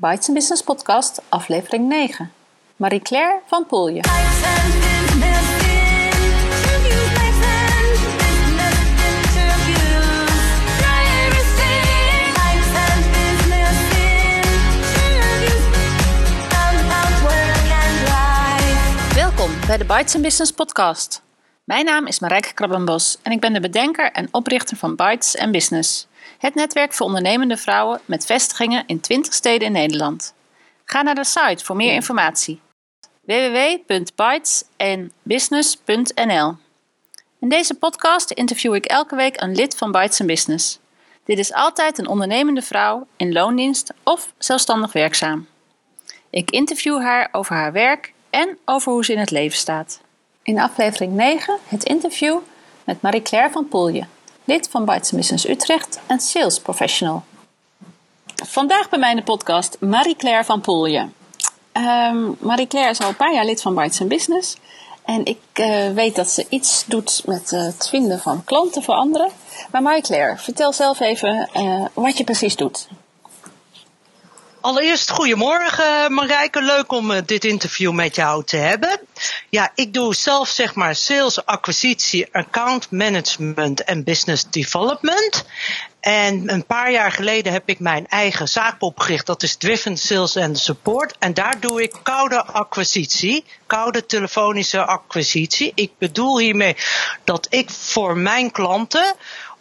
Bites Business Podcast, aflevering 9. Marie-Claire van Poelje. Welkom bij de Bites Business Podcast. Mijn naam is Marijke Krabbenbos en ik ben de bedenker en oprichter van Bites Business. Het netwerk voor ondernemende vrouwen met vestigingen in 20 steden in Nederland. Ga naar de site voor meer informatie. www.bytesenbusiness.nl In deze podcast interview ik elke week een lid van Bites Business. Dit is altijd een ondernemende vrouw in loondienst of zelfstandig werkzaam. Ik interview haar over haar werk en over hoe ze in het leven staat. In aflevering 9 het interview met Marie-Claire van Poelje, lid van Bites Business Utrecht en sales professional. Vandaag bij mij in de podcast Marie-Claire van Poelje. Um, Marie-Claire is al een paar jaar lid van Bites Business. En ik uh, weet dat ze iets doet met het vinden van klanten voor anderen. Maar Marie-Claire, vertel zelf even uh, wat je precies doet. Allereerst goedemorgen Marijke, leuk om uh, dit interview met jou te hebben. Ja, ik doe zelf zeg maar sales, acquisitie, account management en business development. En een paar jaar geleden heb ik mijn eigen zaak opgericht. Dat is Driven Sales and Support. En daar doe ik koude acquisitie. Koude telefonische acquisitie. Ik bedoel hiermee dat ik voor mijn klanten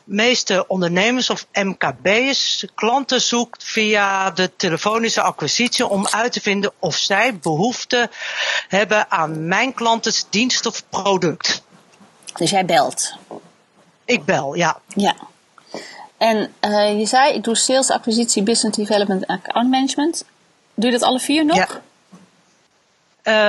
meeste ondernemers of MKB'ers klanten zoekt via de telefonische acquisitie om uit te vinden of zij behoefte hebben aan mijn klantens dienst of product. Dus jij belt? Ik bel, ja. Ja. En uh, je zei, ik doe sales, acquisitie, business development en account management. Doe je dat alle vier nog? Ja.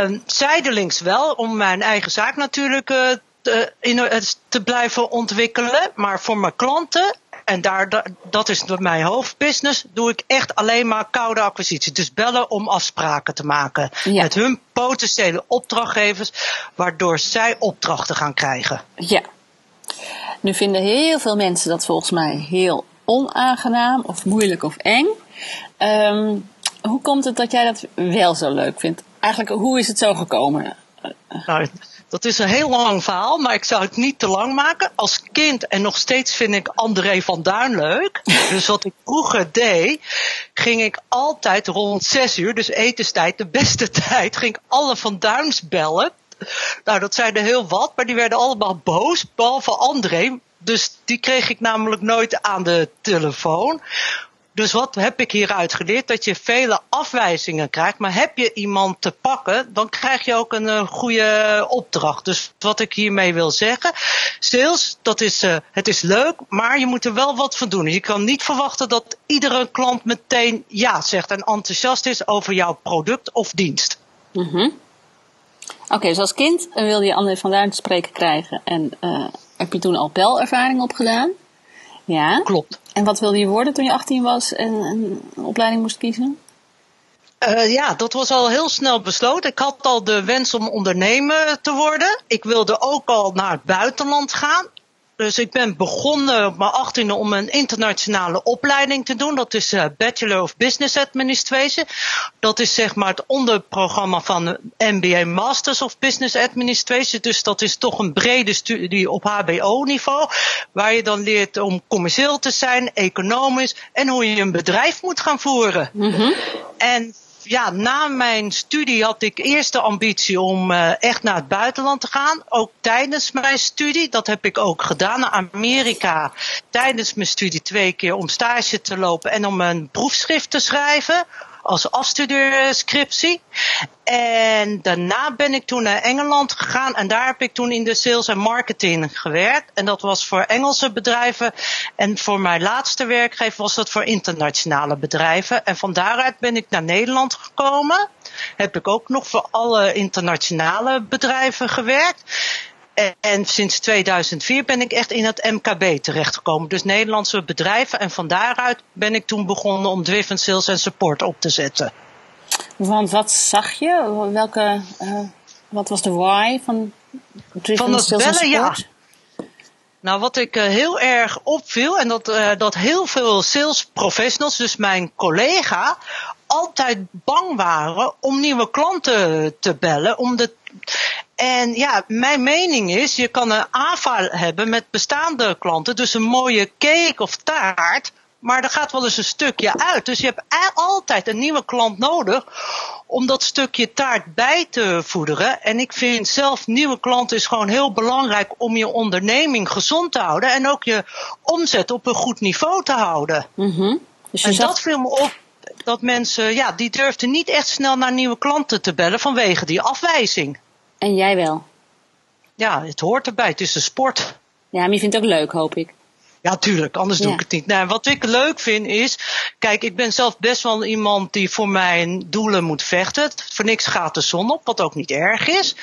Uh, zijdelings wel, om mijn eigen zaak natuurlijk uh, te, in, te blijven ontwikkelen. Maar voor mijn klanten, en daar, dat is mijn hoofdbusiness, doe ik echt alleen maar koude acquisitie. Dus bellen om afspraken te maken ja. met hun potentiële opdrachtgevers, waardoor zij opdrachten gaan krijgen. Ja. Nu vinden heel veel mensen dat volgens mij heel onaangenaam of moeilijk of eng. Um, hoe komt het dat jij dat wel zo leuk vindt? Eigenlijk, hoe is het zo gekomen? Nou, dat is een heel lang verhaal, maar ik zou het niet te lang maken. Als kind en nog steeds vind ik André van Duin leuk. Dus wat ik vroeger deed, ging ik altijd rond zes uur, dus etenstijd, de beste tijd, ging ik alle van Duins bellen. Nou, dat zijn er heel wat, maar die werden allemaal boos, behalve André. Dus die kreeg ik namelijk nooit aan de telefoon. Dus wat heb ik hieruit geleerd? Dat je vele afwijzingen krijgt. Maar heb je iemand te pakken, dan krijg je ook een uh, goede opdracht. Dus wat ik hiermee wil zeggen. Sales, dat is, uh, het is leuk, maar je moet er wel wat van doen. Je kan niet verwachten dat iedere klant meteen ja zegt en enthousiast is over jouw product of dienst. -hmm. Oké, dus als kind wilde je André van te spreken krijgen. En uh, heb je toen al belervaring opgedaan? Ja. Klopt. En wat wilde je worden toen je 18 was en een opleiding moest kiezen? Uh, ja, dat was al heel snel besloten. Ik had al de wens om ondernemer te worden. Ik wilde ook al naar het buitenland gaan. Dus ik ben begonnen op mijn achttiende om een internationale opleiding te doen. Dat is uh, Bachelor of Business Administration. Dat is zeg maar het onderprogramma van MBA Masters of Business Administration. Dus dat is toch een brede studie op HBO-niveau. Waar je dan leert om commercieel te zijn, economisch en hoe je een bedrijf moet gaan voeren. Mm -hmm. En ja, na mijn studie had ik eerst de ambitie om uh, echt naar het buitenland te gaan. Ook tijdens mijn studie. Dat heb ik ook gedaan naar Amerika. Tijdens mijn studie twee keer om stage te lopen en om een proefschrift te schrijven als afstudeerscriptie. En daarna ben ik toen naar Engeland gegaan en daar heb ik toen in de sales en marketing gewerkt. En dat was voor Engelse bedrijven. En voor mijn laatste werkgever was dat voor internationale bedrijven. En van daaruit ben ik naar Nederland gekomen. Heb ik ook nog voor alle internationale bedrijven gewerkt. En sinds 2004 ben ik echt in het MKB terechtgekomen. Dus Nederlandse bedrijven. En van daaruit ben ik toen begonnen om Driven Sales en Support op te zetten. Want wat zag je? Welke, uh, wat was de why van Driven van Sales bellen, en Support? Ja. Nou, wat ik uh, heel erg opviel, en dat, uh, dat heel veel sales professionals, dus mijn collega, altijd bang waren om nieuwe klanten te bellen. Om de, en ja, mijn mening is, je kan een AVA hebben met bestaande klanten. Dus een mooie cake of taart. Maar er gaat wel eens een stukje uit. Dus je hebt altijd een nieuwe klant nodig om dat stukje taart bij te voederen. En ik vind zelf nieuwe klanten is gewoon heel belangrijk om je onderneming gezond te houden. En ook je omzet op een goed niveau te houden. Mm dus en dat viel me op dat mensen, ja, die durfden niet echt snel naar nieuwe klanten te bellen vanwege die afwijzing. En jij wel? Ja, het hoort erbij. Het is een sport. Ja, maar je vindt het ook leuk, hoop ik. Ja, tuurlijk, anders doe ik het niet. Nou, wat ik leuk vind is, kijk, ik ben zelf best wel iemand die voor mijn doelen moet vechten. Voor niks gaat de zon op, wat ook niet erg is.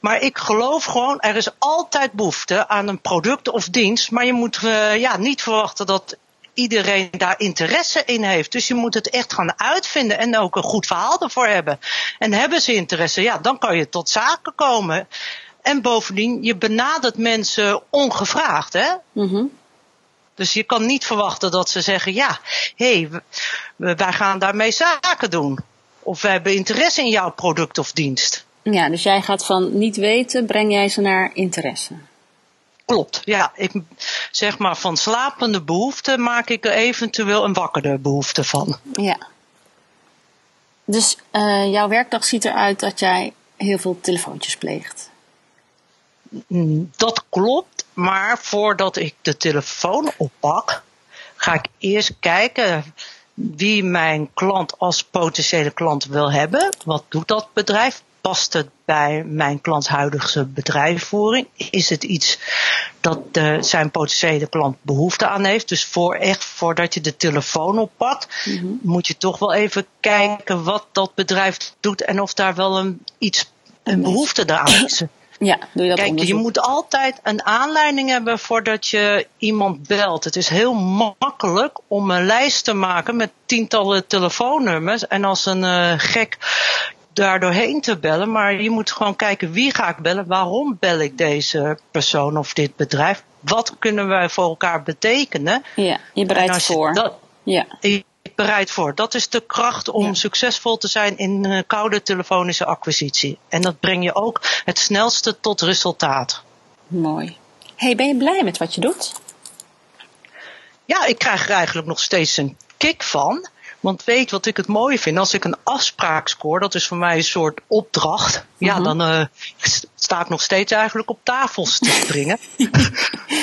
Maar ik geloof gewoon, er is altijd behoefte aan een product of dienst. Maar je moet uh, ja, niet verwachten dat iedereen daar interesse in heeft. Dus je moet het echt gaan uitvinden en ook een goed verhaal ervoor hebben. En hebben ze interesse, ja, dan kan je tot zaken komen. En bovendien, je benadert mensen ongevraagd, hè? Mm Dus je kan niet verwachten dat ze zeggen: ja, hé, hey, wij gaan daarmee zaken doen. Of we hebben interesse in jouw product of dienst. Ja, dus jij gaat van niet weten, breng jij ze naar interesse. Klopt, ja. Ik zeg maar van slapende behoefte maak ik er eventueel een wakkerde behoefte van. Ja. Dus uh, jouw werkdag ziet eruit dat jij heel veel telefoontjes pleegt. Mm, dat klopt, maar voordat ik de telefoon oppak, ga ik eerst kijken wie mijn klant als potentiële klant wil hebben. Wat doet dat bedrijf? Past het bij mijn klant huidige bedrijfsvoering? Is het iets dat de, zijn potentiële klant behoefte aan heeft? Dus voor echt voordat je de telefoon oppakt, mm moet je toch wel even kijken wat dat bedrijf doet en of daar wel een, iets, een behoefte aan is. Ja, doe je dat Kijk, je moet altijd een aanleiding hebben voordat je iemand belt. Het is heel makkelijk om een lijst te maken met tientallen telefoonnummers. En als een uh, gek daar doorheen te bellen. Maar je moet gewoon kijken wie ga ik bellen, waarom bel ik deze persoon of dit bedrijf. Wat kunnen wij voor elkaar betekenen? Ja, je bereidt voor. Dat, ja. Ik bereid voor. Dat is de kracht om succesvol te zijn in uh, koude telefonische acquisitie. En dat breng je ook het snelste tot resultaat. Mooi. Hey, ben je blij met wat je doet? Ja, ik krijg er eigenlijk nog steeds een kick van. Want weet wat ik het mooie vind? Als ik een afspraak scoor, dat is voor mij een soort opdracht. Ja, mhm. dan uh, sta ik nog steeds eigenlijk op tafels te springen.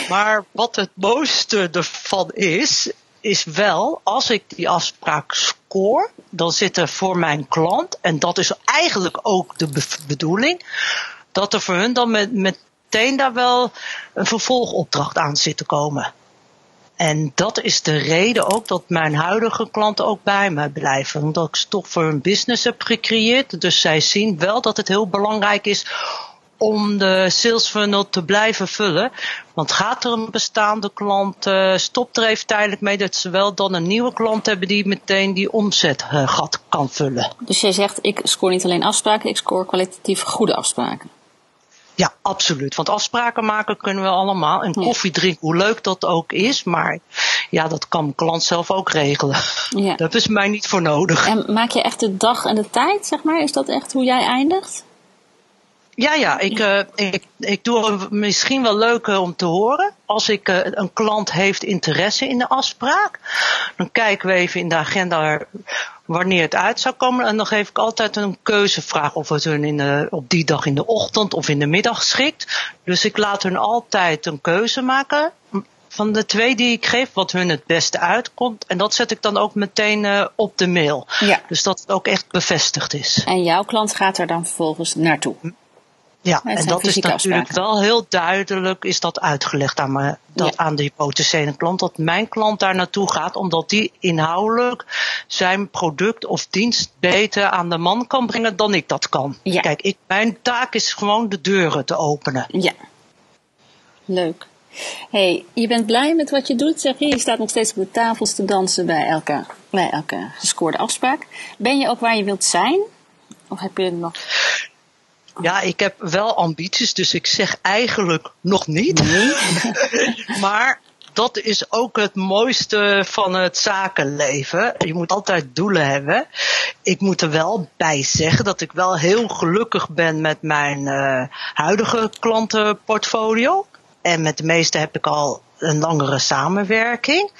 maar wat het mooiste ervan is, is wel als ik die afspraak score, dan zit er voor mijn klant, en dat is eigenlijk ook de bedoeling, dat er voor hun dan met, meteen daar wel een vervolgopdracht aan zit te komen. En dat is de reden ook dat mijn huidige klanten ook bij mij blijven. Omdat ik ze toch voor hun business heb gecreëerd. Dus zij zien wel dat het heel belangrijk is om de sales funnel te blijven vullen. Want gaat er een bestaande klant, uh, stopt er even tijdelijk mee dat ze wel dan een nieuwe klant hebben die meteen die omzetgat uh, kan vullen. Dus jij zegt, ik score niet alleen afspraken, ik score kwalitatief goede afspraken. Ja, absoluut. Want afspraken maken kunnen we allemaal. En koffie drinken, hoe leuk dat ook is. Maar ja, dat kan mijn klant zelf ook regelen. Ja. Dat is mij niet voor nodig. En maak je echt de dag en de tijd, zeg maar? Is dat echt hoe jij eindigt? Ja, ja, ik, uh, ik, ik doe misschien wel leuk om te horen. Als ik uh, een klant heeft interesse in de afspraak, dan kijken we even in de agenda wanneer het uit zou komen. En dan geef ik altijd een keuzevraag of het hun in de, op die dag in de ochtend of in de middag schikt. Dus ik laat hun altijd een keuze maken van de twee die ik geef, wat hun het beste uitkomt. En dat zet ik dan ook meteen uh, op de mail. Ja. Dus dat het ook echt bevestigd is. En jouw klant gaat er dan vervolgens naartoe? Ja, en dat is natuurlijk wel heel duidelijk, is dat uitgelegd aan, me, dat, aan de potentiële klant, dat mijn klant daar naartoe gaat, omdat die inhoudelijk zijn product of dienst beter aan de man kan brengen dan ik dat kan. Ja. Kijk, ik, mijn taak is gewoon de deuren te openen. Ja, leuk. hey, je bent blij met wat je doet, zeg je. Je staat nog steeds op de tafels te dansen bij elke, bij elke gescoorde afspraak. Ben je ook waar je wilt zijn? Of heb je nog... Ja, ik heb wel ambities, dus ik zeg eigenlijk nog niet. Nee. maar dat is ook het mooiste van het zakenleven. Je moet altijd doelen hebben. Ik moet er wel bij zeggen dat ik wel heel gelukkig ben met mijn uh, huidige klantenportfolio. En met de meeste heb ik al een langere samenwerking.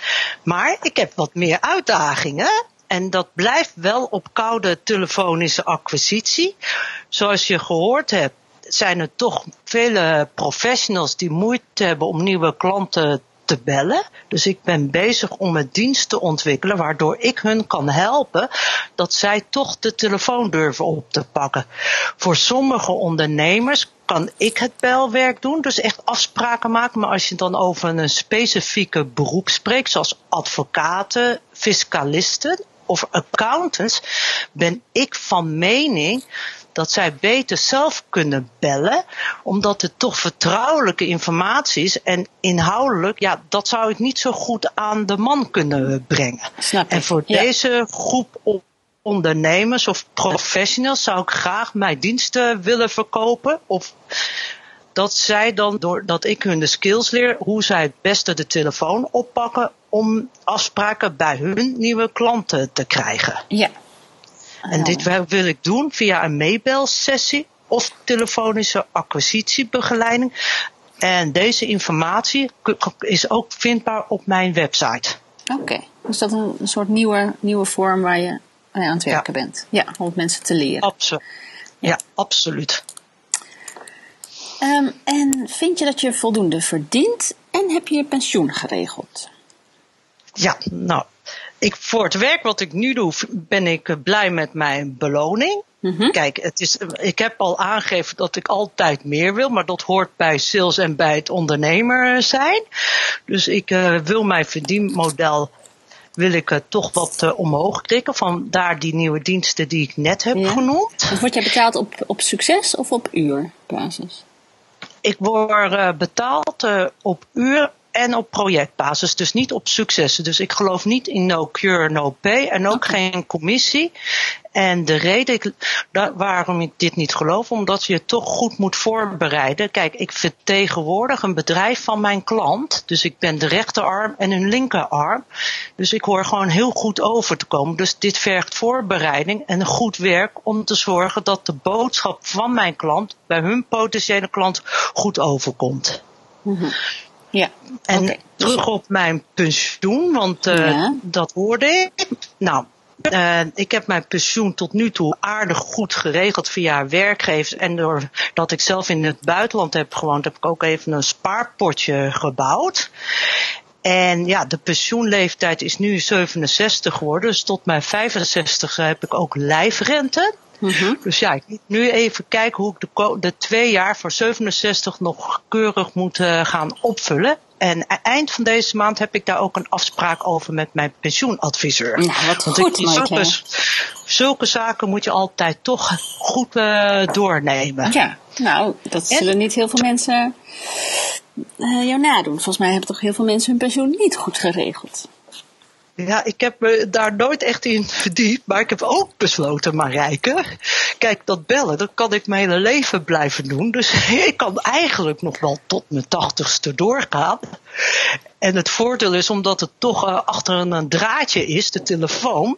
Maar ik heb wat meer uitdagingen. En dat blijft wel op koude telefonische acquisitie. Zoals je gehoord hebt, zijn er toch vele professionals die moeite hebben om nieuwe klanten te bellen. Dus ik ben bezig om een dienst te ontwikkelen waardoor ik hun kan helpen dat zij toch de telefoon durven op te pakken. Voor sommige ondernemers kan ik het belwerk doen, dus echt afspraken maken. Maar als je dan over een specifieke beroep spreekt, zoals advocaten, fiscalisten of accountants, ben ik van mening dat zij beter zelf kunnen bellen, omdat het toch vertrouwelijke informatie is en inhoudelijk, ja, dat zou ik niet zo goed aan de man kunnen brengen. Snap en voor deze groep ondernemers of professionals zou ik graag mijn diensten willen verkopen of dat zij dan, doordat ik hun de skills leer, hoe zij het beste de telefoon oppakken om afspraken bij hun nieuwe klanten te krijgen. Ja, en dit wil ik doen via een meebelsessie of telefonische acquisitiebegeleiding. En deze informatie is ook vindbaar op mijn website. Oké, dus dat is een soort nieuwe, nieuwe vorm waar je aan het werken bent. Ja, om mensen te leren. Absoluut. Ja, absoluut. Um, en vind je dat je voldoende verdient en heb je je pensioen geregeld? Ja, nou, ik, voor het werk wat ik nu doe, ben ik blij met mijn beloning. Mm Kijk, het is, ik heb al aangegeven dat ik altijd meer wil, maar dat hoort bij sales en bij het ondernemer zijn. Dus ik uh, wil mijn verdienmodel wil ik uh, toch wat uh, omhoog krikken. Vandaar die nieuwe diensten die ik net heb genoemd. Dus word jij betaald op, op succes of op uurbasis? Ik word betaald op uur en op projectbasis, dus niet op successen. Dus ik geloof niet in no cure, no pay en ook geen commissie. En de reden ik, waarom ik dit niet geloof, omdat je het toch goed moet voorbereiden. Kijk, ik vertegenwoordig een bedrijf van mijn klant. Dus ik ben de rechterarm en hun linkerarm. Dus ik hoor gewoon heel goed over te komen. Dus dit vergt voorbereiding en goed werk om te zorgen dat de boodschap van mijn klant bij hun potentiële klant goed overkomt. Mm ja. En terug op mijn pensioen, want uh, dat hoorde ik. Nou, uh, ik heb mijn pensioen tot nu toe aardig goed geregeld via werkgevers. En doordat ik zelf in het buitenland heb gewoond, heb ik ook even een spaarpotje gebouwd. En ja, de pensioenleeftijd is nu 67 geworden. Dus tot mijn 65 heb ik ook lijfrente. Mm Dus ja, ik moet nu even kijken hoe ik de, de twee jaar voor 67 nog keurig moet uh, gaan opvullen. En eind van deze maand heb ik daar ook een afspraak over met mijn pensioenadviseur. Nou, wat Want goed, ik, zulke, zulke, zaken moet je altijd toch goed uh, doornemen. Ja, nou, dat zullen niet heel veel mensen uh, jou nadoen. Volgens mij hebben toch heel veel mensen hun pensioen niet goed geregeld. Ja, ik heb me daar nooit echt in verdiept, maar ik heb ook besloten, Marijke. Kijk, dat bellen, dat kan ik mijn hele leven blijven doen. Dus ik kan eigenlijk nog wel tot mijn tachtigste doorgaan. En het voordeel is, omdat het toch uh, achter een draadje is, de telefoon,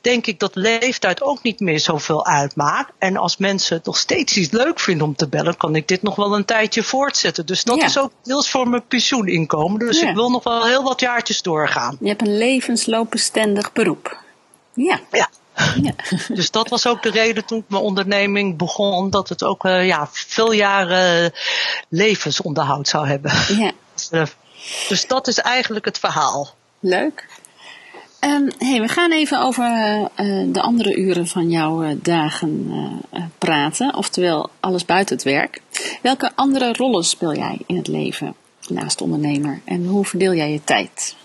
denk ik dat leeftijd ook niet meer zoveel uitmaakt. En als mensen het nog steeds iets leuk vinden om te bellen, kan ik dit nog wel een tijdje voortzetten. Dus dat is ook deels voor mijn pensioeninkomen. Dus ik wil nog wel heel wat jaartjes doorgaan. Je hebt een levensloopbestendig beroep. Ja. Ja. Ja. Dus dat was ook de reden toen ik mijn onderneming begon, dat het ook uh, ja, veel jaren levensonderhoud zou hebben. Ja. Dus, uh, dus dat is eigenlijk het verhaal. Leuk. Um, hey, we gaan even over uh, de andere uren van jouw uh, dagen uh, praten, oftewel alles buiten het werk. Welke andere rollen speel jij in het leven naast ondernemer en hoe verdeel jij je tijd?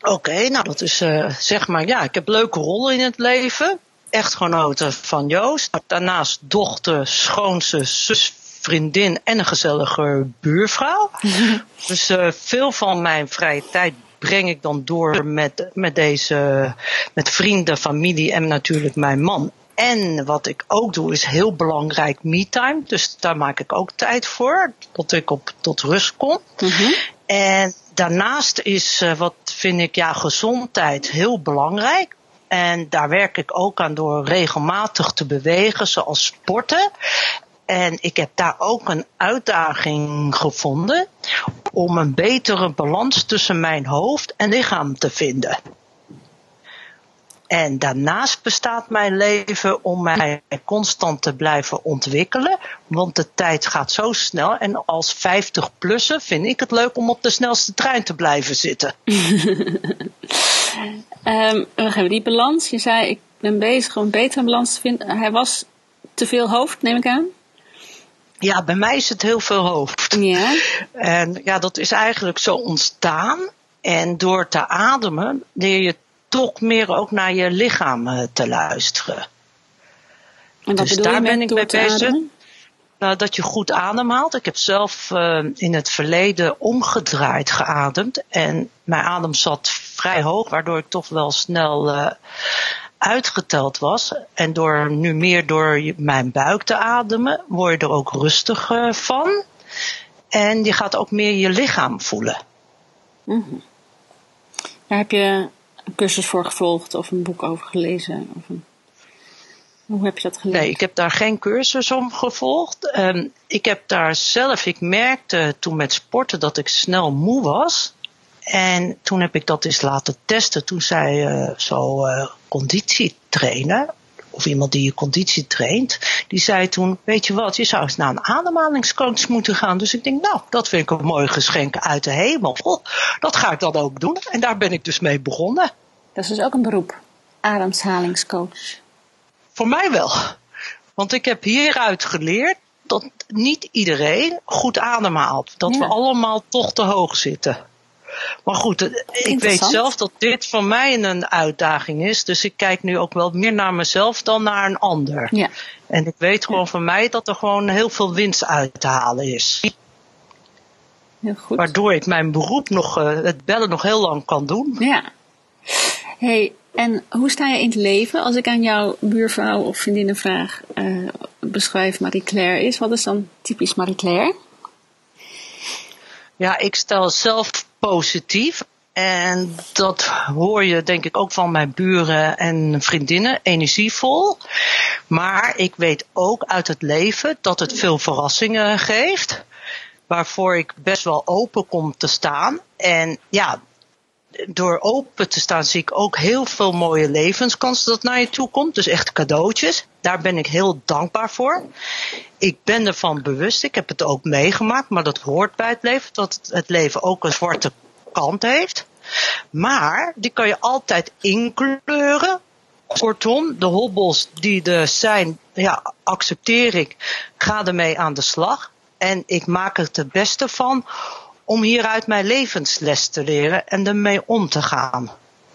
Oké, okay, nou dat is zeg maar, ja, ik heb leuke rollen in het leven. Echtgenote van Joost, daarnaast dochter, schoonste, zus, vriendin en een gezellige buurvrouw. dus veel van mijn vrije tijd breng ik dan door met, met deze, met vrienden, familie en natuurlijk mijn man. En wat ik ook doe is heel belangrijk me-time. Dus daar maak ik ook tijd voor, dat ik op tot rust kom. Mm En daarnaast is, uh, wat vind ik, ja, gezondheid heel belangrijk. En daar werk ik ook aan door regelmatig te bewegen, zoals sporten. En ik heb daar ook een uitdaging gevonden om een betere balans tussen mijn hoofd en lichaam te vinden. En daarnaast bestaat mijn leven om mij constant te blijven ontwikkelen. Want de tijd gaat zo snel. En als 50-plusser vind ik het leuk om op de snelste trein te blijven zitten. um, die balans. Je zei, ik ben bezig om een betere balans te vinden. Hij was te veel hoofd, neem ik aan? Ja, bij mij is het heel veel hoofd. Ja. En ja, dat is eigenlijk zo ontstaan. En door te ademen leer je toch meer ook naar je lichaam eh, te luisteren. En wat dus daar ben ik mee bezig. Nou, dat je goed ademhaalt. Ik heb zelf uh, in het verleden omgedraaid geademd. En mijn adem zat vrij hoog, waardoor ik toch wel snel uh, uitgeteld was. En door nu meer door mijn buik te ademen, word je er ook rustiger van. En je gaat ook meer je lichaam voelen. Mm -hmm. Daar heb je een cursus voor gevolgd of een boek over gelezen? Of een... Hoe heb je dat geleerd? Nee, ik heb daar geen cursus om gevolgd. Um, ik heb daar zelf, ik merkte toen met sporten dat ik snel moe was. En toen heb ik dat eens laten testen. Toen zei uh, zo uh, conditietrainer, of iemand die je conditie traint, die zei toen, weet je wat, je zou eens naar een ademhalingscoach moeten gaan. Dus ik denk, nou, dat vind ik een mooi geschenk uit de hemel. Dat ga ik dan ook doen. En daar ben ik dus mee begonnen. Dat is dus ook een beroep, ademhalingscoach. Voor mij wel. Want ik heb hieruit geleerd dat niet iedereen goed ademhaalt. Dat we allemaal toch te hoog zitten. Maar goed, eh, ik weet zelf dat dit voor mij een uitdaging is. Dus ik kijk nu ook wel meer naar mezelf dan naar een ander. Ja. En ik weet gewoon ja. van mij dat er gewoon heel veel winst uit te halen is. Heel goed. Waardoor ik mijn beroep nog, uh, het bellen nog heel lang kan doen. Ja. hey, en hoe sta je in het leven? Als ik aan jouw buurvrouw of vriendinnen vraag, uh, beschrijf Marie-Claire is. Wat is dan typisch Marie-Claire? Ja, ik stel zelf positief. En dat hoor je denk ik ook van mijn buren en vriendinnen, energievol. Maar ik weet ook uit het leven dat het veel verrassingen geeft. Waarvoor ik best wel open kom te staan. En ja, door open te staan zie ik ook heel veel mooie levenskansen dat naar je toe komt. Dus echt cadeautjes. Daar ben ik heel dankbaar voor. Ik ben ervan bewust. Ik heb het ook meegemaakt. Maar dat hoort bij het leven. Dat het leven ook een zwarte kant heeft. Maar die kan je altijd inkleuren. Kortom, de hobbels die er zijn, ja, accepteer ik. Ga ermee aan de slag. En ik maak er het beste van om hieruit mijn levensles te leren en ermee om te gaan.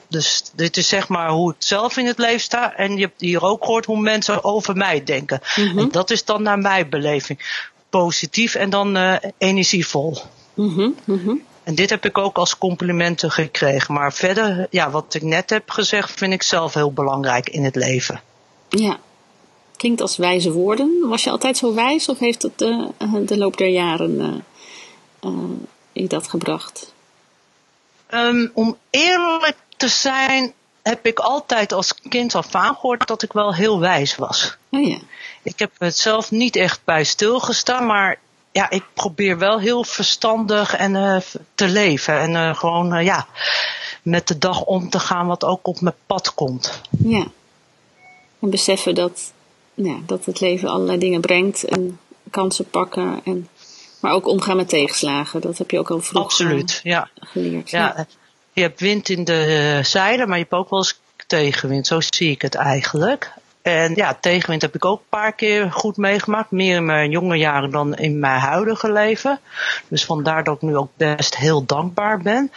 Dus dit is zeg maar hoe ik zelf in het leven sta. En je hebt hier ook gehoord hoe mensen over mij denken. Mm En dat is dan naar mijn beleving. Positief en dan uh, energievol. Mm -hmm. En dit heb ik ook als complimenten gekregen. Maar verder, ja, wat ik net heb gezegd, vind ik zelf heel belangrijk in het leven. Ja, klinkt als wijze woorden. Was je altijd zo wijs of heeft het de, eh, de loop der jaren uh, dat gebracht? Um, om eerlijk te zijn, heb ik altijd als kind al vaak gehoord dat ik wel heel wijs was. Oh ja. Ik heb het zelf niet echt bij stilgestaan, maar ja, ik probeer wel heel verstandig en, uh, te leven. En uh, gewoon uh, ja, met de dag om te gaan wat ook op mijn pad komt. Ja. En beseffen dat, ja, dat het leven allerlei dingen brengt en kansen pakken. En, maar ook omgaan met tegenslagen. Dat heb je ook al vroeg Absoluut, ja. geleerd. Ja, ja. Je hebt wind in de zeilen, maar je hebt ook wel eens tegenwind. Zo zie ik het eigenlijk. En ja, tegenwind heb ik ook een paar keer goed meegemaakt. Meer in mijn jonge jaren dan in mijn huidige leven. Dus vandaar dat ik nu ook best heel dankbaar ben.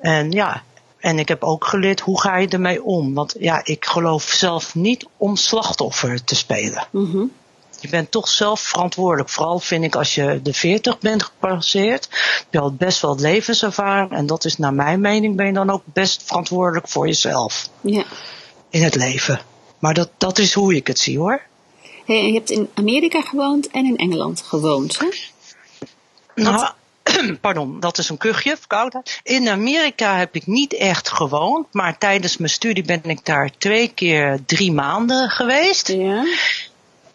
En ja, en ik heb ook geleerd hoe ga je ermee om. Want ja, ik geloof zelf niet om slachtoffer te spelen. Mm Je bent toch zelf verantwoordelijk. Vooral vind ik als je de 40 bent gepasseerd. Heb je al best wel levenservaring. En dat is naar mijn mening ben je dan ook best verantwoordelijk voor jezelf. Ja. In het leven. Maar dat, dat is hoe ik het zie hoor. Hey, je hebt in Amerika gewoond en in Engeland gewoond, hè? Nou, pardon, dat is een kuchje, verkoudheid. In Amerika heb ik niet echt gewoond, maar tijdens mijn studie ben ik daar twee keer drie maanden geweest. Ja.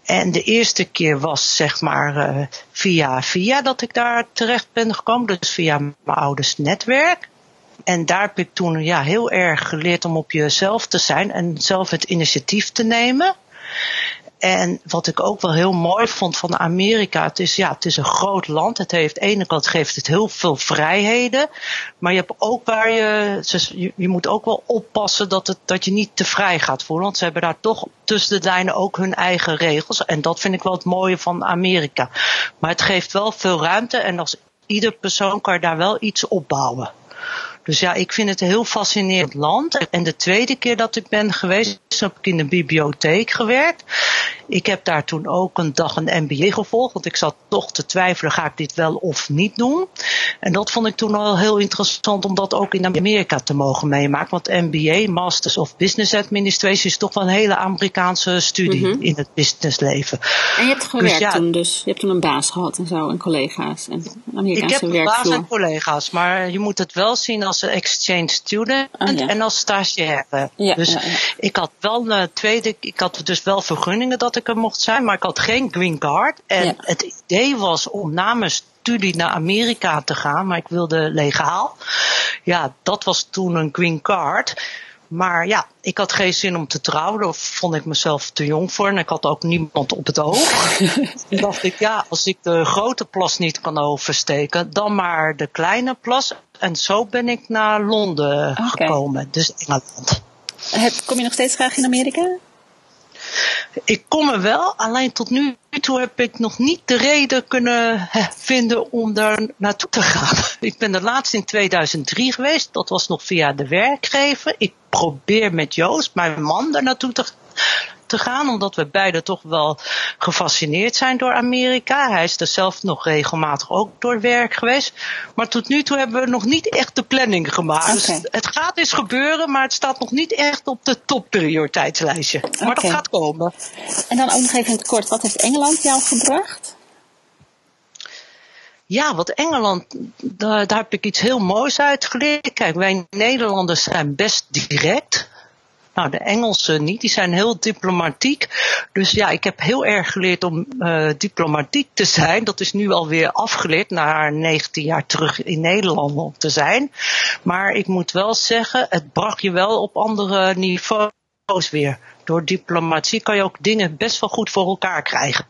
En de eerste keer was zeg maar uh, via via dat ik daar terecht ben gekomen, dus via mijn ouders netwerk. En daar heb ik toen ja, heel erg geleerd om op jezelf te zijn en zelf het initiatief te nemen. En wat ik ook wel heel mooi vond van Amerika, het is, ja, het is een groot land. Het heeft, de ene kant geeft het heel veel vrijheden. Maar je hebt ook waar je, je, moet ook wel oppassen dat, het, dat je niet te vrij gaat voelen. Want ze hebben daar toch tussen de lijnen ook hun eigen regels. En dat vind ik wel het mooie van Amerika. Maar het geeft wel veel ruimte en als ieder persoon kan daar wel iets opbouwen. Dus ja, ik vind het een heel fascinerend land. En de tweede keer dat ik ben geweest, heb ik in de bibliotheek gewerkt. Ik heb daar toen ook een dag een MBA gevolgd, want ik zat toch te twijfelen, ga ik dit wel of niet doen? En dat vond ik toen al heel interessant om dat ook in Amerika te mogen meemaken. Want MBA, Masters of Business Administration, is toch wel een hele Amerikaanse studie mhm. in het businessleven. En je hebt gewerkt dus toen dus? Je hebt toen een baas gehad en zo, en collega's en Amerikaanse Ik heb een baas en collega's, maar je moet het wel zien als een exchange student oh, en als stagiaire. Ja, dus ik had wel een tweede, ik had dus wel vergunningen dat ik er mocht zijn, maar ik had geen green card. En het idee was om na mijn studie naar Amerika te gaan, maar ik wilde legaal. Ja, dat was toen een green card. Maar ja, ik had geen zin om te trouwen. Daar vond ik mezelf te jong voor. En ik had ook niemand op het oog. Toen dacht ik, ja, als ik de grote plas niet kan oversteken, dan maar de kleine plas. En zo ben ik naar Londen gekomen, dus Engeland. Kom je nog steeds graag in Amerika? Ik kom er wel, alleen tot nu toe heb ik nog niet de reden kunnen vinden om daar naartoe te gaan. Ik ben de laatste in 2003 geweest, dat was nog via de werkgever. Ik probeer met Joost, mijn man, daar naartoe te te gaan, omdat we beide toch wel gefascineerd zijn door Amerika. Hij is er zelf nog regelmatig ook door werk geweest. Maar tot nu toe hebben we nog niet echt de planning gemaakt. Dus het gaat eens gebeuren, maar het staat nog niet echt op de topprioriteitslijstje. Maar dat gaat komen. En dan ook nog even in het kort, wat heeft Engeland jou gebracht? Ja, wat Engeland, daar, daar, heb ik iets heel moois uit geleerd. Kijk, wij Nederlanders zijn best direct. Nou, de Engelsen niet, die zijn heel diplomatiek. Dus ja, ik heb heel erg geleerd om uh, diplomatiek te zijn. Dat is nu alweer afgeleerd, na 19 jaar terug in Nederland te zijn. Maar ik moet wel zeggen, het bracht je wel op andere niveaus weer. Door diplomatie kan je ook dingen best wel goed voor elkaar krijgen.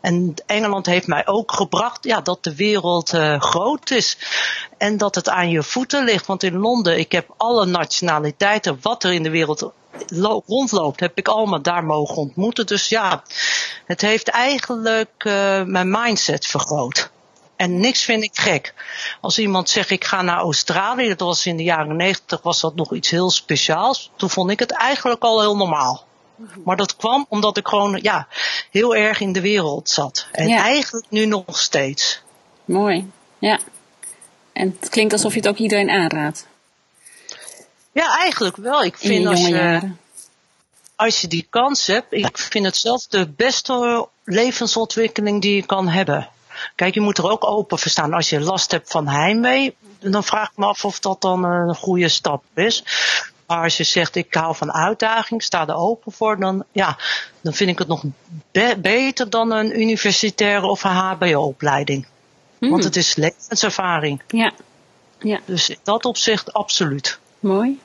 En Engeland heeft mij ook gebracht ja, dat de wereld uh, groot is. En dat het aan je voeten ligt. Want in Londen, ik heb alle nationaliteiten, wat er in de wereld rondloopt, heb ik allemaal daar mogen ontmoeten. Dus ja, het heeft eigenlijk uh, mijn mindset vergroot. En niks vind ik gek. Als iemand zegt ik ga naar Australië, dat was in de jaren negentig, was dat nog iets heel speciaals. Toen vond ik het eigenlijk al heel normaal. Maar dat kwam omdat ik gewoon ja, heel erg in de wereld zat. En eigenlijk nu nog steeds. Mooi, ja. En het klinkt alsof je het ook iedereen aanraadt. Ja, eigenlijk wel. Ik vind als je, als je die kans hebt, ik vind het zelf de beste levensontwikkeling die je kan hebben. Kijk, je moet er ook open voor staan. Als je last hebt van heimwee, dan vraag ik me af of dat dan een goede stap is. Maar als je zegt, ik hou van uitdaging, sta er open voor, dan, ja, dan vind ik het nog beter dan een universitaire of een HBO-opleiding. Want hmm. het is levenservaring. Ja. ja. Dus in dat opzicht absoluut. Mooi.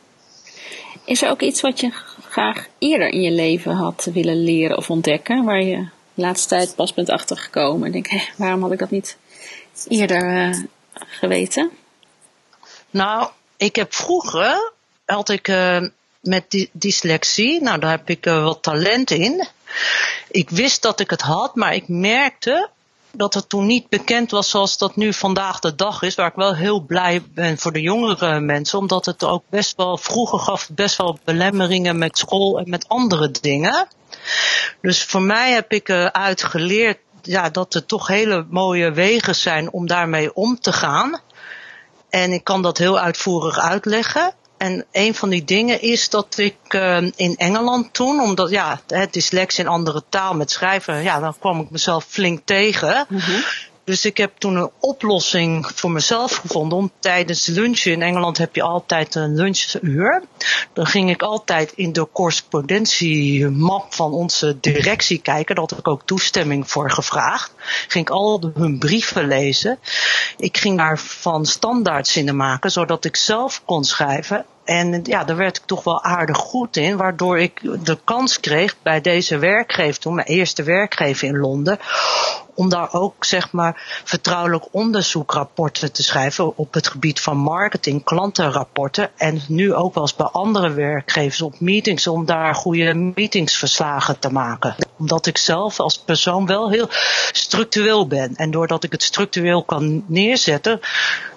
Is er ook iets wat je graag eerder in je leven had willen leren of ontdekken, waar je de laatste tijd pas bent achtergekomen? Denk, hé, waarom had ik dat niet eerder uh, geweten? Nou, ik heb vroeger had ik uh, met dyslexie, nou daar heb ik uh, wat talent in. Ik wist dat ik het had, maar ik merkte dat het toen niet bekend was zoals dat nu vandaag de dag is. Waar ik wel heel blij ben voor de jongere mensen. Omdat het ook best wel, vroeger gaf best wel belemmeringen met school en met andere dingen. Dus voor mij heb ik eruit geleerd ja, dat er toch hele mooie wegen zijn om daarmee om te gaan. En ik kan dat heel uitvoerig uitleggen. En een van die dingen is dat ik uh, in Engeland toen, omdat ja, het dyslexie in andere taal met schrijven, ja, dan kwam ik mezelf flink tegen. Mm Dus ik heb toen een oplossing voor mezelf gevonden om tijdens lunchen. In Engeland heb je altijd een lunchuur. Dan ging ik altijd in de correspondentiemap van onze directie kijken. Daar had ik ook toestemming voor gevraagd. Ging ik al hun brieven lezen. Ik ging daarvan standaardzinnen maken, zodat ik zelf kon schrijven. En ja, daar werd ik toch wel aardig goed in, waardoor ik de kans kreeg bij deze werkgever, toen mijn eerste werkgever in Londen, om daar ook zeg maar vertrouwelijk onderzoekrapporten te schrijven op het gebied van marketing, klantenrapporten en nu ook wel eens bij andere werkgevers op meetings om daar goede meetingsverslagen te maken. Omdat ik zelf als persoon wel heel structureel ben en doordat ik het structureel kan neerzetten,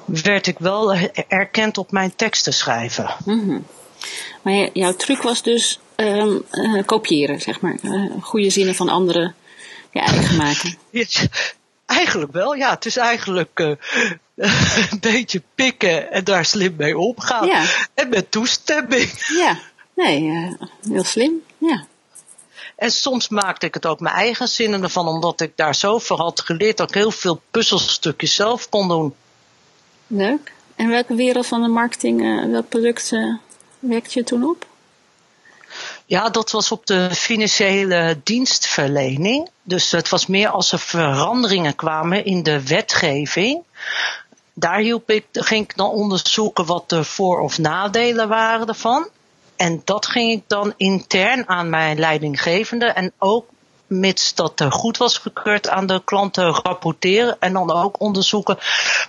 werd ik wel erkend op mijn teksten schrijven. Mm Maar jouw truc was dus um, uh, kopiëren, zeg maar. Uh, goede zinnen van anderen je eigen maken. eigenlijk wel, ja. Het is eigenlijk uh, een beetje pikken en daar slim mee omgaan. Ja. En met toestemming. Ja, nee, heel slim, ja. En soms maakte ik het ook mijn eigen zinnen ervan, omdat ik daar zoveel had geleerd dat ik heel veel puzzelstukjes zelf kon doen. Leuk. En welke wereld van de marketing, uh, welk product werkte je toen op? Ja, dat was op de financiële dienstverlening. Dus het was meer als er veranderingen kwamen in de wetgeving. Daar hielp ik, ging ik dan onderzoeken wat de voor- of nadelen waren ervan. En dat ging ik dan intern aan mijn leidinggevende en ook mits dat er goed was gekeurd aan de klanten rapporteren en dan ook onderzoeken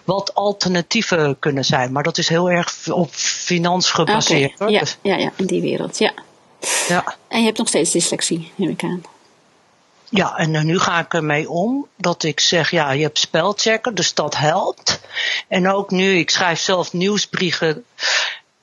wat alternatieven kunnen zijn. Maar dat is heel erg op finans gebaseerd. Okay, ja, dus- ja, ja, in die wereld, ja. ja. En je hebt nog steeds dyslexie, neem ik aan. Ja, en eh, nu ga ik ermee om dat ik zeg, ja, je hebt spelchecker, dus dat helpt. En ook nu, ik schrijf zelf nieuwsbrieven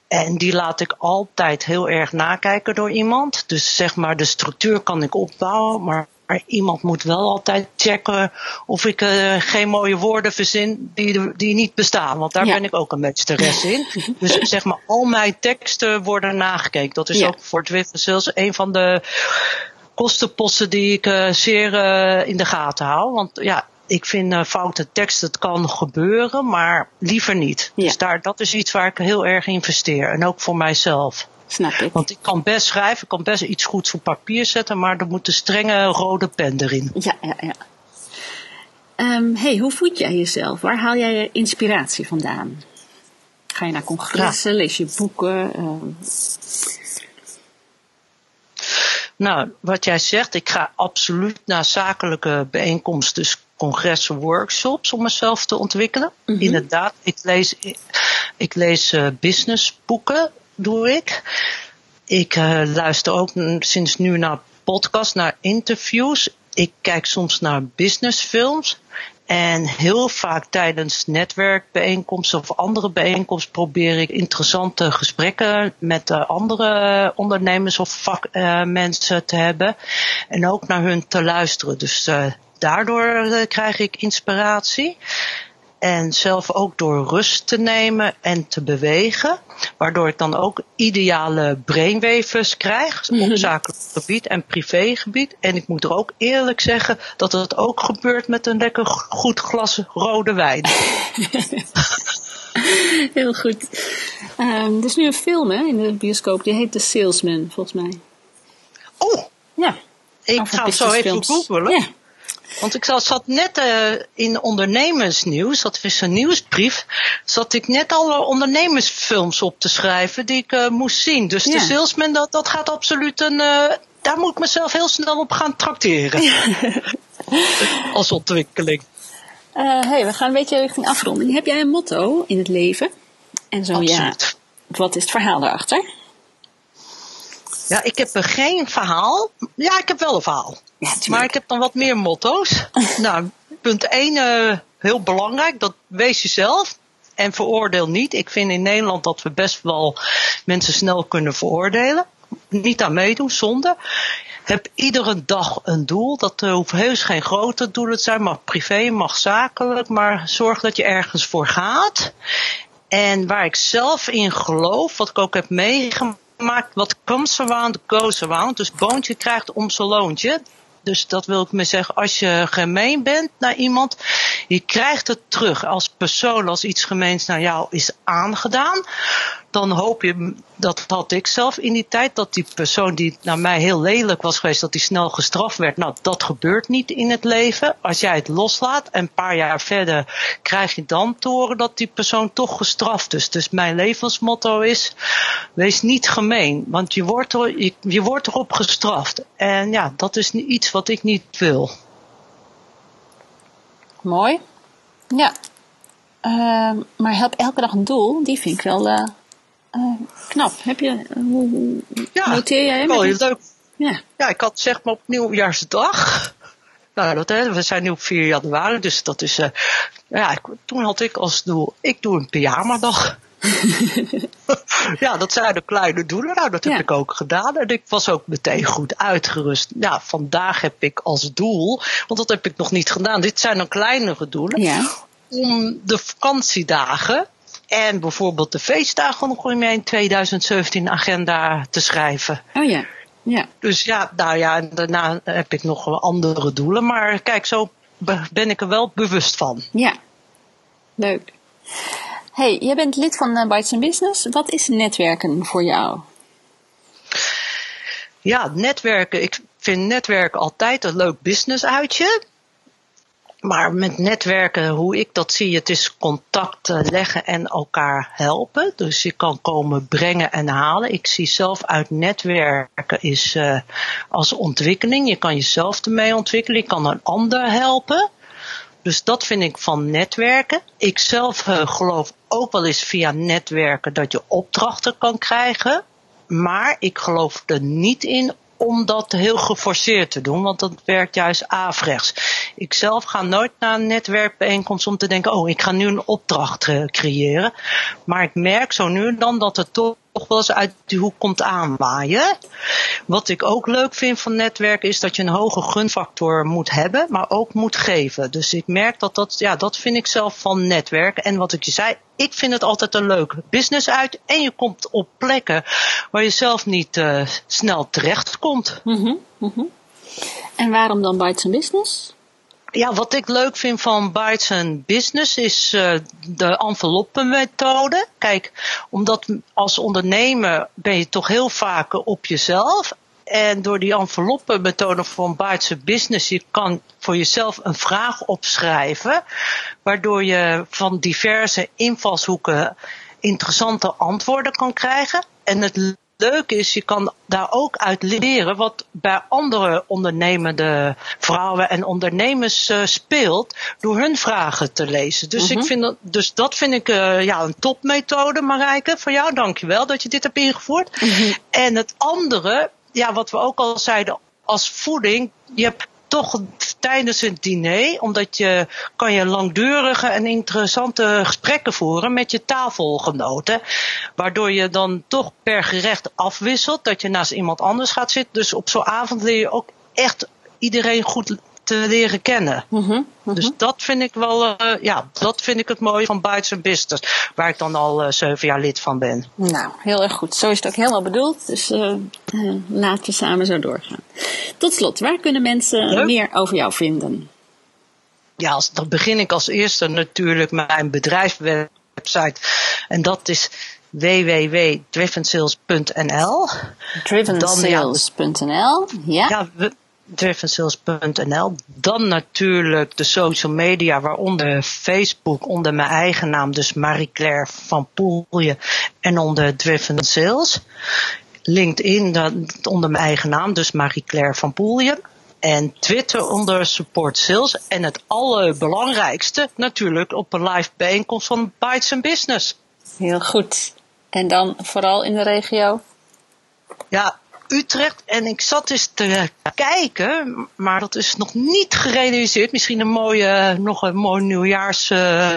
en die laat ik altijd heel erg nakijken door iemand. Dus zeg maar, de structuur kan ik opbouwen, maar iemand moet wel altijd checken of ik uh, geen mooie woorden verzin die, die niet bestaan. Want daar ben ik ook een beetje stress in. dus zeg maar, al mijn teksten worden nagekeken. Dat is ook voor Twitter Sales een van de kostenposten die ik uh, zeer uh, in de gaten hou. Want ja, ik vind uh, foute tekst, het kan gebeuren, maar liever niet. Dus daar, dat is iets waar ik heel erg investeer. En ook voor mijzelf. Snap ik. Want ik kan best schrijven, ik kan best iets goeds op papier zetten, maar er moet een strenge rode pen erin. Ja, ja, ja. Um, hey, hoe voed jij jezelf? Waar haal jij je inspiratie vandaan? Ga je naar congressen, lees je boeken? Um... Nou, wat jij zegt, ik ga absoluut naar zakelijke bijeenkomsten, dus congressen, workshops om mezelf te ontwikkelen. Mm -hmm. Inderdaad, ik lees, ik lees uh, businessboeken, doe ik. Ik uh, luister ook sinds nu naar podcasts, naar interviews. Ik kijk soms naar businessfilms. En heel vaak tijdens netwerkbijeenkomsten of andere bijeenkomsten probeer ik interessante gesprekken met uh, andere ondernemers of vakmensen te hebben. En ook naar hun te luisteren. Dus uh, daardoor krijg ik inspiratie. En zelf ook door rust te nemen en te bewegen. Waardoor ik dan ook ideale brainwavers krijg. Op zakelijk gebied en privégebied. En ik moet er ook eerlijk zeggen dat het ook gebeurt met een lekker goed glas rode wijn. Heel goed. Um, er is nu een film hè, in de bioscoop. Die heet The Salesman, volgens mij. Oh! Ja. Ik ga het zo even googlen. Ja. Want ik zat net uh, in ondernemersnieuws, dat is een nieuwsbrief, zat ik net alle ondernemersfilms op te schrijven die ik uh, moest zien. Dus ja. de salesman, dat, dat gaat absoluut een, uh, daar moet ik mezelf heel snel op gaan tracteren. Als ontwikkeling. hey, we gaan een beetje richting afronding. Heb jij een motto in het leven? En zo absoluut. ja, wat is het verhaal daarachter? Ja, ik heb geen verhaal. Ja, ik heb wel een verhaal. Ja, maar ik heb dan wat meer motto's. nou, punt 1, uh, heel belangrijk, dat wees jezelf. En veroordeel niet. Ik vind in Nederland dat we best wel mensen snel kunnen veroordelen. Niet aan meedoen, zonde. Heb iedere dag een doel. Dat uh, hoeft heus geen grote doelen te zijn. Mag privé, mag zakelijk. Maar zorg dat je ergens voor gaat. En waar ik zelf in geloof, wat ik ook heb meegemaakt maakt wat comes around goes around. Dus boontje krijgt om zijn loontje. Dus dat wil ik me zeggen, als je gemeen bent naar iemand, je krijgt het terug als persoon, als iets gemeens naar jou is aangedaan. Dan hoop je, dat had ik zelf in die tijd, dat die persoon die naar mij heel lelijk was geweest, dat die snel gestraft werd. Nou, dat gebeurt niet in het leven. Als jij het loslaat en een paar jaar verder krijg je dan te horen dat die persoon toch gestraft is. Dus mijn levensmotto is, wees niet gemeen, want je wordt, er, je, wordt erop gestraft. En ja, dat is iets wat ik niet wil. Mooi. Ja. Uh, maar help elke dag een doel, die vind ik wel uh, knap. Heb je, hoe ja, noteer jij hem? Wel heel leuk. Ja. ja, ik had zeg maar op nieuwjaarsdag. Nou, dat, hè, we zijn nu op 4 januari, dus dat is. Uh, ja, ik, toen had ik als doel: ik doe een pyjama-dag. ja, dat zijn de kleine doelen. Nou, dat heb Ja. ik ook gedaan. En ik was ook meteen goed uitgerust. Ja, vandaag heb ik als doel, want dat heb ik nog niet gedaan. Dit zijn dan kleinere doelen. Ja. Om de vakantiedagen en bijvoorbeeld de feestdagen nog in mijn 2017 agenda te schrijven. Oh ja. Ja. Dus ja, nou ja, en daarna heb ik nog wel andere doelen. Maar kijk, zo be- ben ik er wel bewust van. Ja. Leuk. Hey, jij bent lid van uh, Bites Business. Wat is netwerken voor jou? Ja, netwerken. Ik vind netwerken altijd een leuk business uitje. Maar met netwerken, hoe ik dat zie, het is contact eh, leggen en elkaar helpen. Dus je kan komen brengen en halen. Ik zie zelf uit netwerken is eh, als ontwikkeling. Je kan jezelf ermee ontwikkelen. Je kan een ander helpen. Dus dat vind ik van netwerken. Ik zelf eh, geloof ook wel eens via netwerken dat je opdrachten kan krijgen. Maar ik geloof er niet in om dat heel geforceerd te doen, want dat werkt juist averechts. Ik zelf ga nooit naar een netwerkbijeenkomst om te denken, oh, ik ga nu een opdracht eh, creëren. Maar ik merk zo nu en dan dat het toch wel eens uit die hoek komt aanwaaien. Wat ik ook leuk vind van netwerken is dat je een hoge gunfactor moet hebben, maar ook moet geven. Dus ik merk dat dat, ja, dat vind ik zelf van netwerken. En wat ik je zei, ik vind het altijd een leuk business uit. En je komt op plekken waar je zelf niet uh, snel terecht komt. Mm -hmm. En waarom dan Bites Business? Ja, wat ik leuk vind van Bites Business is uh, de enveloppenmethode. Kijk, omdat als ondernemer ben je toch heel vaak op jezelf. En door die enveloppenmethode van Bites Business, je kan voor jezelf een vraag opschrijven. Waardoor je van diverse invalshoeken interessante antwoorden kan krijgen. En het leuk is, je kan daar ook uit leren wat bij andere ondernemende vrouwen en ondernemers uh, speelt door hun vragen te lezen. Dus, Mhm. ik vind dat, dus dat vind ik uh, ja, een topmethode, Marijke. Voor jou, dankjewel dat je dit hebt ingevoerd. Mhm. En het andere, ja, wat we ook al zeiden, als voeding, je hebt toch tijdens het diner, omdat je kan je langdurige en interessante gesprekken voeren met je tafelgenoten, waardoor je dan toch per gerecht afwisselt, dat je naast iemand anders gaat zitten. Dus op zo'n avond leer je ook echt iedereen goed te leren kennen. Mm -hmm, Dus dat vind ik wel, uh, ja, dat vind ik het mooie van Bites Business, waar ik dan al uh, zeven jaar lid van ben. Nou, heel erg goed. Zo is het ook helemaal bedoeld. Dus uh, laten we samen zo doorgaan. Tot slot, waar kunnen mensen Leuk. meer over jou vinden? Ja, als, dan begin ik als eerste natuurlijk mijn bedrijfswebsite. En dat is www.drivensales.nl. Drivensales.nl, ja. ja drivensales.nl. Dan natuurlijk de social media, waaronder Facebook onder mijn eigen naam, dus Marie-Claire van Poelje en onder Driven Sales. LinkedIn dat, onder mijn eigen naam, dus Marie-Claire van Poelje. En Twitter onder Support Sales. En het allerbelangrijkste natuurlijk op een live bijeenkomst van Bites Business. Heel goed. En dan vooral in de regio? Ja, Utrecht. En ik zat eens te kijken, maar dat is nog niet gerealiseerd. Misschien een mooie, nog een mooi nieuwjaars, uh,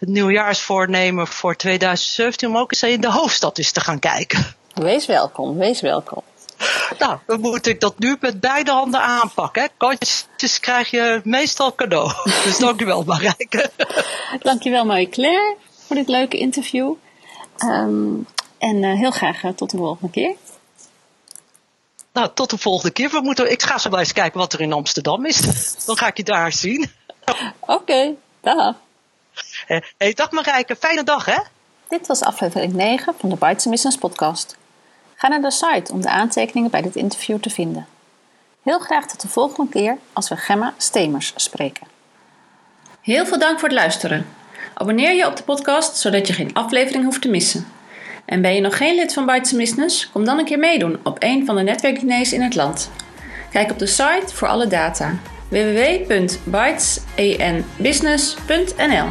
nieuwjaarsvoornemen voor 2017. Om ook eens in de hoofdstad eens te gaan kijken. Wees welkom, wees welkom. Nou, dan moet ik dat nu met beide handen aanpakken. Hè? Kantjes krijg je meestal cadeau. Dus dankjewel Marijke. dankjewel Marie-Claire voor dit leuke interview. Um, en uh, heel graag uh, tot de volgende keer. Nou, tot de volgende keer. We moeten, ik ga zo wel eens kijken wat er in Amsterdam is. Dan ga ik je daar zien. Oké, okay, dag. Hey, dag Marijke, fijne dag hè? Dit was aflevering 9 van de Bites Business podcast. Ga naar de site om de aantekeningen bij dit interview te vinden. Heel graag tot de volgende keer als we Gemma Stemers spreken. Heel veel dank voor het luisteren. Abonneer je op de podcast zodat je geen aflevering hoeft te missen. En ben je nog geen lid van Bites Business? Kom dan een keer meedoen op een van de netwerkdiners in het land. Kijk op de site voor alle data www.bytesenbusiness.nl